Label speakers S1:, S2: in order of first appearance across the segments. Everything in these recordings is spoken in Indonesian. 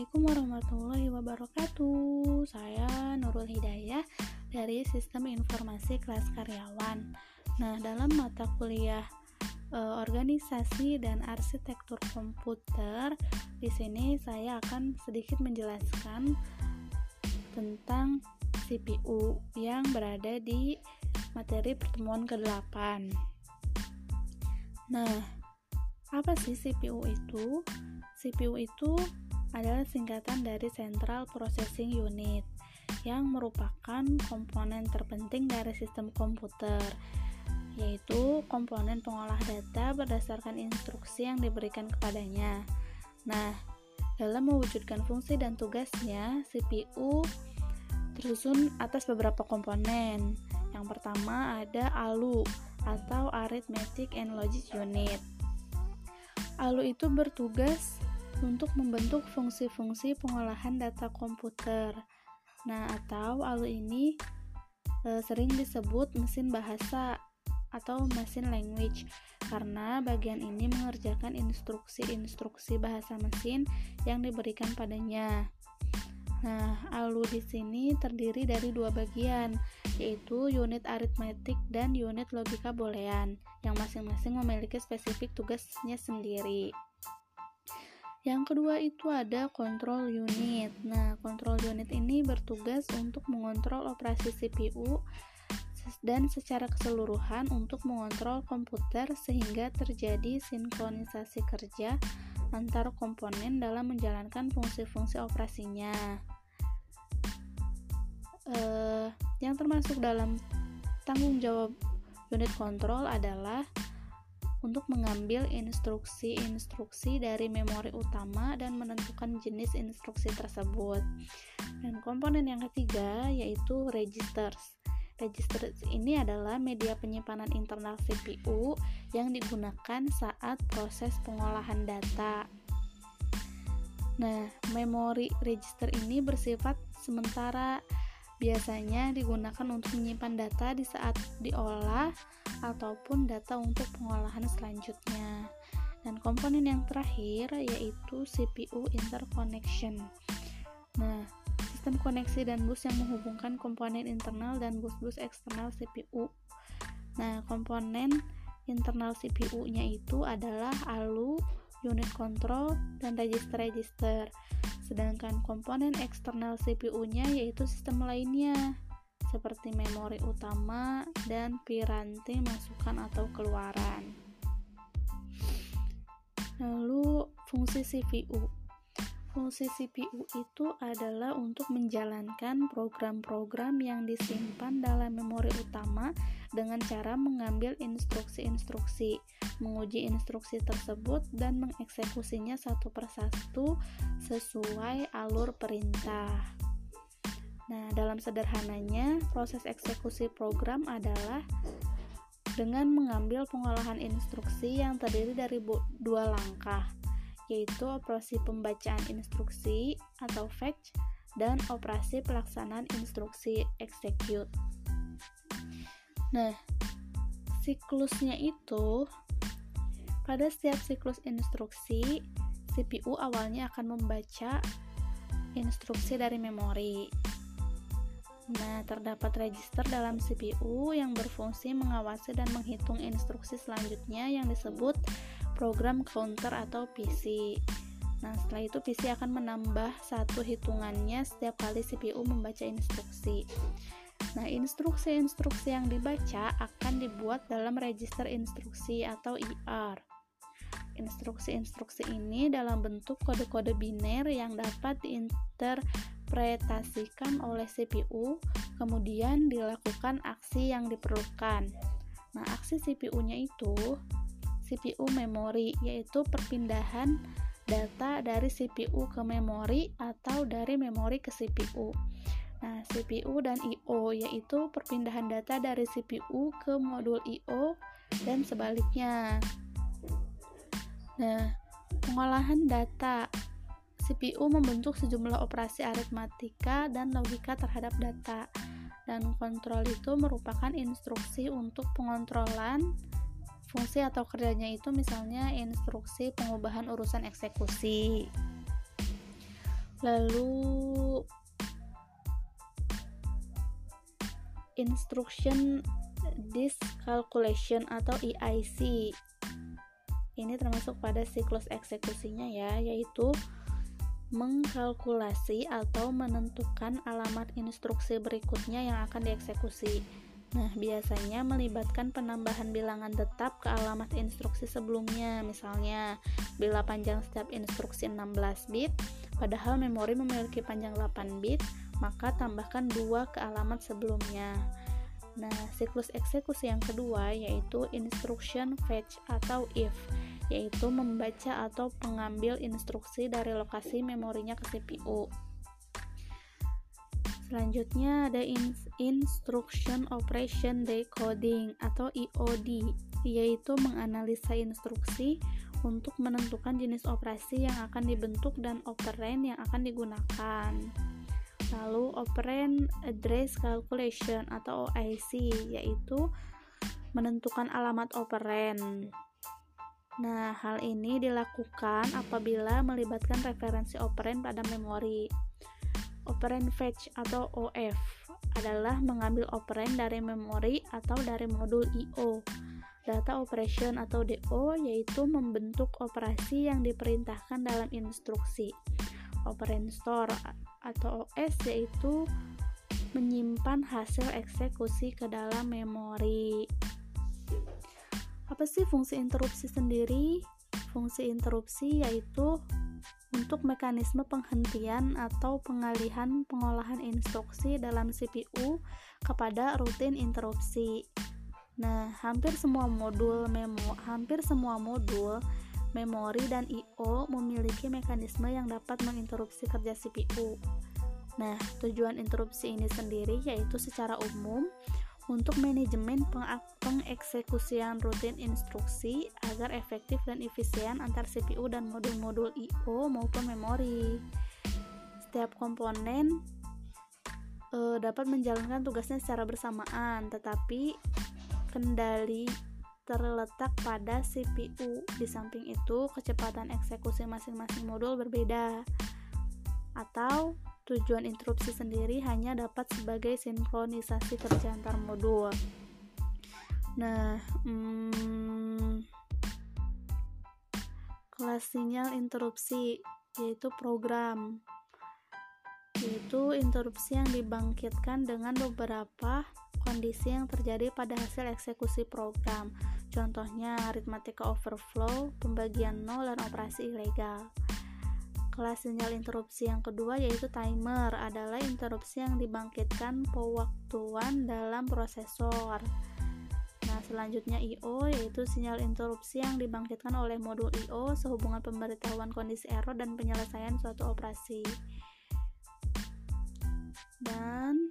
S1: Assalamualaikum warahmatullahi wabarakatuh. Saya Nurul Hidayah dari Sistem Informasi Kelas Karyawan. Nah, dalam mata kuliah e, Organisasi dan Arsitektur Komputer, di sini saya akan sedikit menjelaskan tentang CPU yang berada di materi pertemuan ke-8. Nah, apa sih CPU itu? CPU itu adalah singkatan dari Central Processing Unit yang merupakan komponen terpenting dari sistem komputer yaitu komponen pengolah data berdasarkan instruksi yang diberikan kepadanya. Nah, dalam mewujudkan fungsi dan tugasnya, CPU tersusun atas beberapa komponen. Yang pertama ada ALU atau Arithmetic and Logic Unit. ALU itu bertugas untuk membentuk fungsi-fungsi pengolahan data komputer. Nah, atau ALU ini e, sering disebut mesin bahasa atau mesin language karena bagian ini mengerjakan instruksi-instruksi bahasa mesin yang diberikan padanya. Nah, ALU di sini terdiri dari dua bagian, yaitu unit aritmetik dan unit logika boolean, yang masing-masing memiliki spesifik tugasnya sendiri. Yang kedua itu ada control unit. Nah, control unit ini bertugas untuk mengontrol operasi CPU dan secara keseluruhan untuk mengontrol komputer sehingga terjadi sinkronisasi kerja antar komponen dalam menjalankan fungsi-fungsi operasinya. Uh, yang termasuk dalam tanggung jawab unit kontrol adalah untuk mengambil instruksi-instruksi dari memori utama dan menentukan jenis instruksi tersebut. Dan komponen yang ketiga yaitu registers. Registers ini adalah media penyimpanan internal CPU yang digunakan saat proses pengolahan data. Nah, memori register ini bersifat sementara biasanya digunakan untuk menyimpan data di saat diolah ataupun data untuk pengolahan selanjutnya. Dan komponen yang terakhir yaitu CPU interconnection. Nah, sistem koneksi dan bus yang menghubungkan komponen internal dan bus-bus eksternal CPU. Nah, komponen internal CPU-nya itu adalah ALU, unit control, dan register-register sedangkan komponen eksternal CPU-nya yaitu sistem lainnya seperti memori utama dan piranti masukan atau keluaran. Lalu fungsi CPU. Fungsi CPU itu adalah untuk menjalankan program-program yang disimpan dalam memori utama dengan cara mengambil instruksi-instruksi, menguji instruksi tersebut, dan mengeksekusinya satu persatu sesuai alur perintah. Nah, dalam sederhananya, proses eksekusi program adalah dengan mengambil pengolahan instruksi yang terdiri dari dua langkah, yaitu operasi pembacaan instruksi atau fetch dan operasi pelaksanaan instruksi execute. Nah, siklusnya itu pada setiap siklus instruksi, CPU awalnya akan membaca instruksi dari memori. Nah, terdapat register dalam CPU yang berfungsi mengawasi dan menghitung instruksi selanjutnya yang disebut program counter atau PC. Nah, setelah itu PC akan menambah satu hitungannya setiap kali CPU membaca instruksi. Nah, instruksi-instruksi yang dibaca akan dibuat dalam register instruksi atau IR. Instruksi-instruksi ini dalam bentuk kode-kode biner yang dapat diinterpretasikan oleh CPU, kemudian dilakukan aksi yang diperlukan. Nah, aksi CPU-nya itu CPU memori, yaitu perpindahan data dari CPU ke memori atau dari memori ke CPU. Nah, CPU dan I.O. yaitu perpindahan data dari CPU ke modul I.O. dan sebaliknya. Nah, pengolahan data CPU membentuk sejumlah operasi aritmatika dan logika terhadap data. Dan kontrol itu merupakan instruksi untuk pengontrolan fungsi atau kerjanya itu misalnya instruksi pengubahan urusan eksekusi. lalu instruction discalculation atau EIC ini termasuk pada siklus eksekusinya ya yaitu mengkalkulasi atau menentukan alamat instruksi berikutnya yang akan dieksekusi. Nah, biasanya melibatkan penambahan bilangan tetap ke alamat instruksi sebelumnya. Misalnya, bila panjang setiap instruksi 16 bit, padahal memori memiliki panjang 8 bit, maka tambahkan 2 ke alamat sebelumnya. Nah, siklus eksekusi yang kedua yaitu instruction fetch atau if, yaitu membaca atau mengambil instruksi dari lokasi memorinya ke CPU. Selanjutnya ada instruction operation decoding atau IOD, yaitu menganalisa instruksi untuk menentukan jenis operasi yang akan dibentuk dan operand yang akan digunakan. Lalu operand address calculation atau OIC yaitu menentukan alamat operand. Nah, hal ini dilakukan apabila melibatkan referensi operand pada memori. Operand fetch atau OF adalah mengambil operand dari memori atau dari modul IO Data operation atau DO yaitu membentuk operasi yang diperintahkan dalam instruksi. Operand store atau OS yaitu menyimpan hasil eksekusi ke dalam memori. Apa sih fungsi interupsi sendiri? Fungsi interupsi yaitu untuk mekanisme penghentian atau pengalihan pengolahan instruksi dalam CPU kepada rutin interupsi. Nah, hampir semua modul memo, hampir semua modul memori dan I/O memiliki mekanisme yang dapat menginterupsi kerja CPU. Nah, tujuan interupsi ini sendiri yaitu secara umum untuk manajemen pengeksekusian rutin instruksi agar efektif dan efisien antar CPU dan modul-modul I/O maupun memori. Setiap komponen e, dapat menjalankan tugasnya secara bersamaan, tetapi kendali terletak pada CPU. Di samping itu, kecepatan eksekusi masing-masing modul berbeda. Atau tujuan interupsi sendiri hanya dapat sebagai sinkronisasi kerja antar modul. Nah, hmm, kelas sinyal interupsi yaitu program yaitu interupsi yang dibangkitkan dengan beberapa kondisi yang terjadi pada hasil eksekusi program. Contohnya aritmatika overflow, pembagian nol, dan operasi ilegal. Kelas sinyal interupsi yang kedua yaitu timer adalah interupsi yang dibangkitkan pewaktuan dalam prosesor. Nah, selanjutnya I.O. yaitu sinyal interupsi yang dibangkitkan oleh modul I.O. sehubungan pemberitahuan kondisi error dan penyelesaian suatu operasi. Dan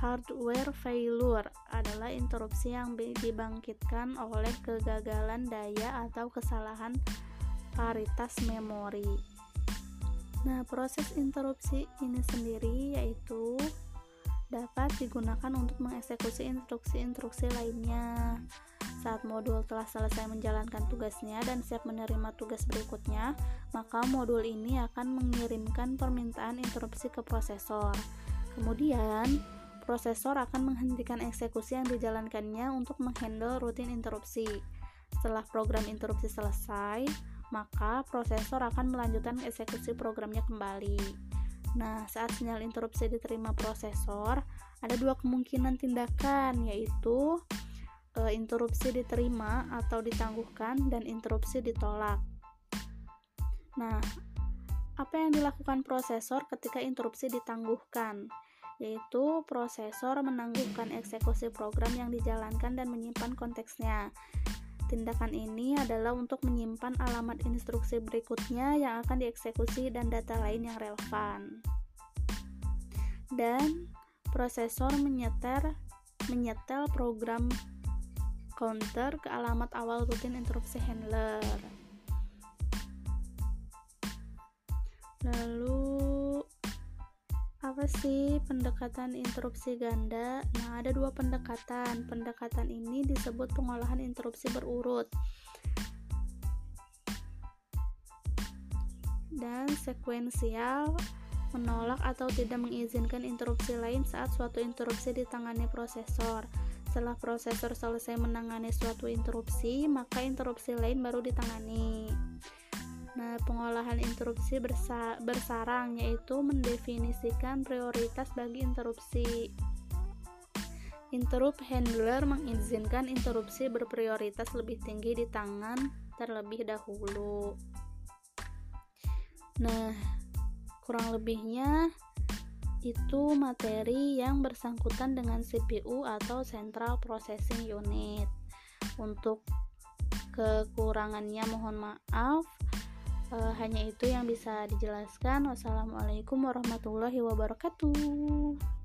S1: hardware failure adalah interupsi yang dibangkitkan oleh kegagalan daya atau kesalahan paritas memori. Nah, proses interupsi ini sendiri yaitu dapat digunakan untuk mengeksekusi instruksi-instruksi lainnya. Saat modul telah selesai menjalankan tugasnya dan siap menerima tugas berikutnya, maka modul ini akan mengirimkan permintaan interupsi ke prosesor. Kemudian, prosesor akan menghentikan eksekusi yang dijalankannya untuk menghandle rutin interupsi. Setelah program interupsi selesai, maka prosesor akan melanjutkan eksekusi programnya kembali. Nah, saat sinyal interupsi diterima prosesor, ada dua kemungkinan tindakan, yaitu e, interupsi diterima atau ditangguhkan dan interupsi ditolak. Nah, apa yang dilakukan prosesor ketika interupsi ditangguhkan? yaitu prosesor menangguhkan eksekusi program yang dijalankan dan menyimpan konteksnya. Tindakan ini adalah untuk menyimpan alamat instruksi berikutnya yang akan dieksekusi dan data lain yang relevan. Dan prosesor menyeter menyetel program counter ke alamat awal rutin interupsi handler. Lalu apa sih pendekatan interupsi ganda? Nah, ada dua pendekatan. Pendekatan ini disebut pengolahan interupsi berurut. dan sekuensial menolak atau tidak mengizinkan interupsi lain saat suatu interupsi ditangani prosesor. Setelah prosesor selesai menangani suatu interupsi, maka interupsi lain baru ditangani. Nah, pengolahan interupsi bersa bersarang yaitu mendefinisikan prioritas bagi interupsi. Interrupt handler mengizinkan interupsi berprioritas lebih tinggi di tangan terlebih dahulu. Nah, kurang lebihnya itu materi yang bersangkutan dengan CPU atau Central Processing Unit. Untuk kekurangannya mohon maaf. E, hanya itu yang bisa dijelaskan. Wassalamualaikum warahmatullahi wabarakatuh.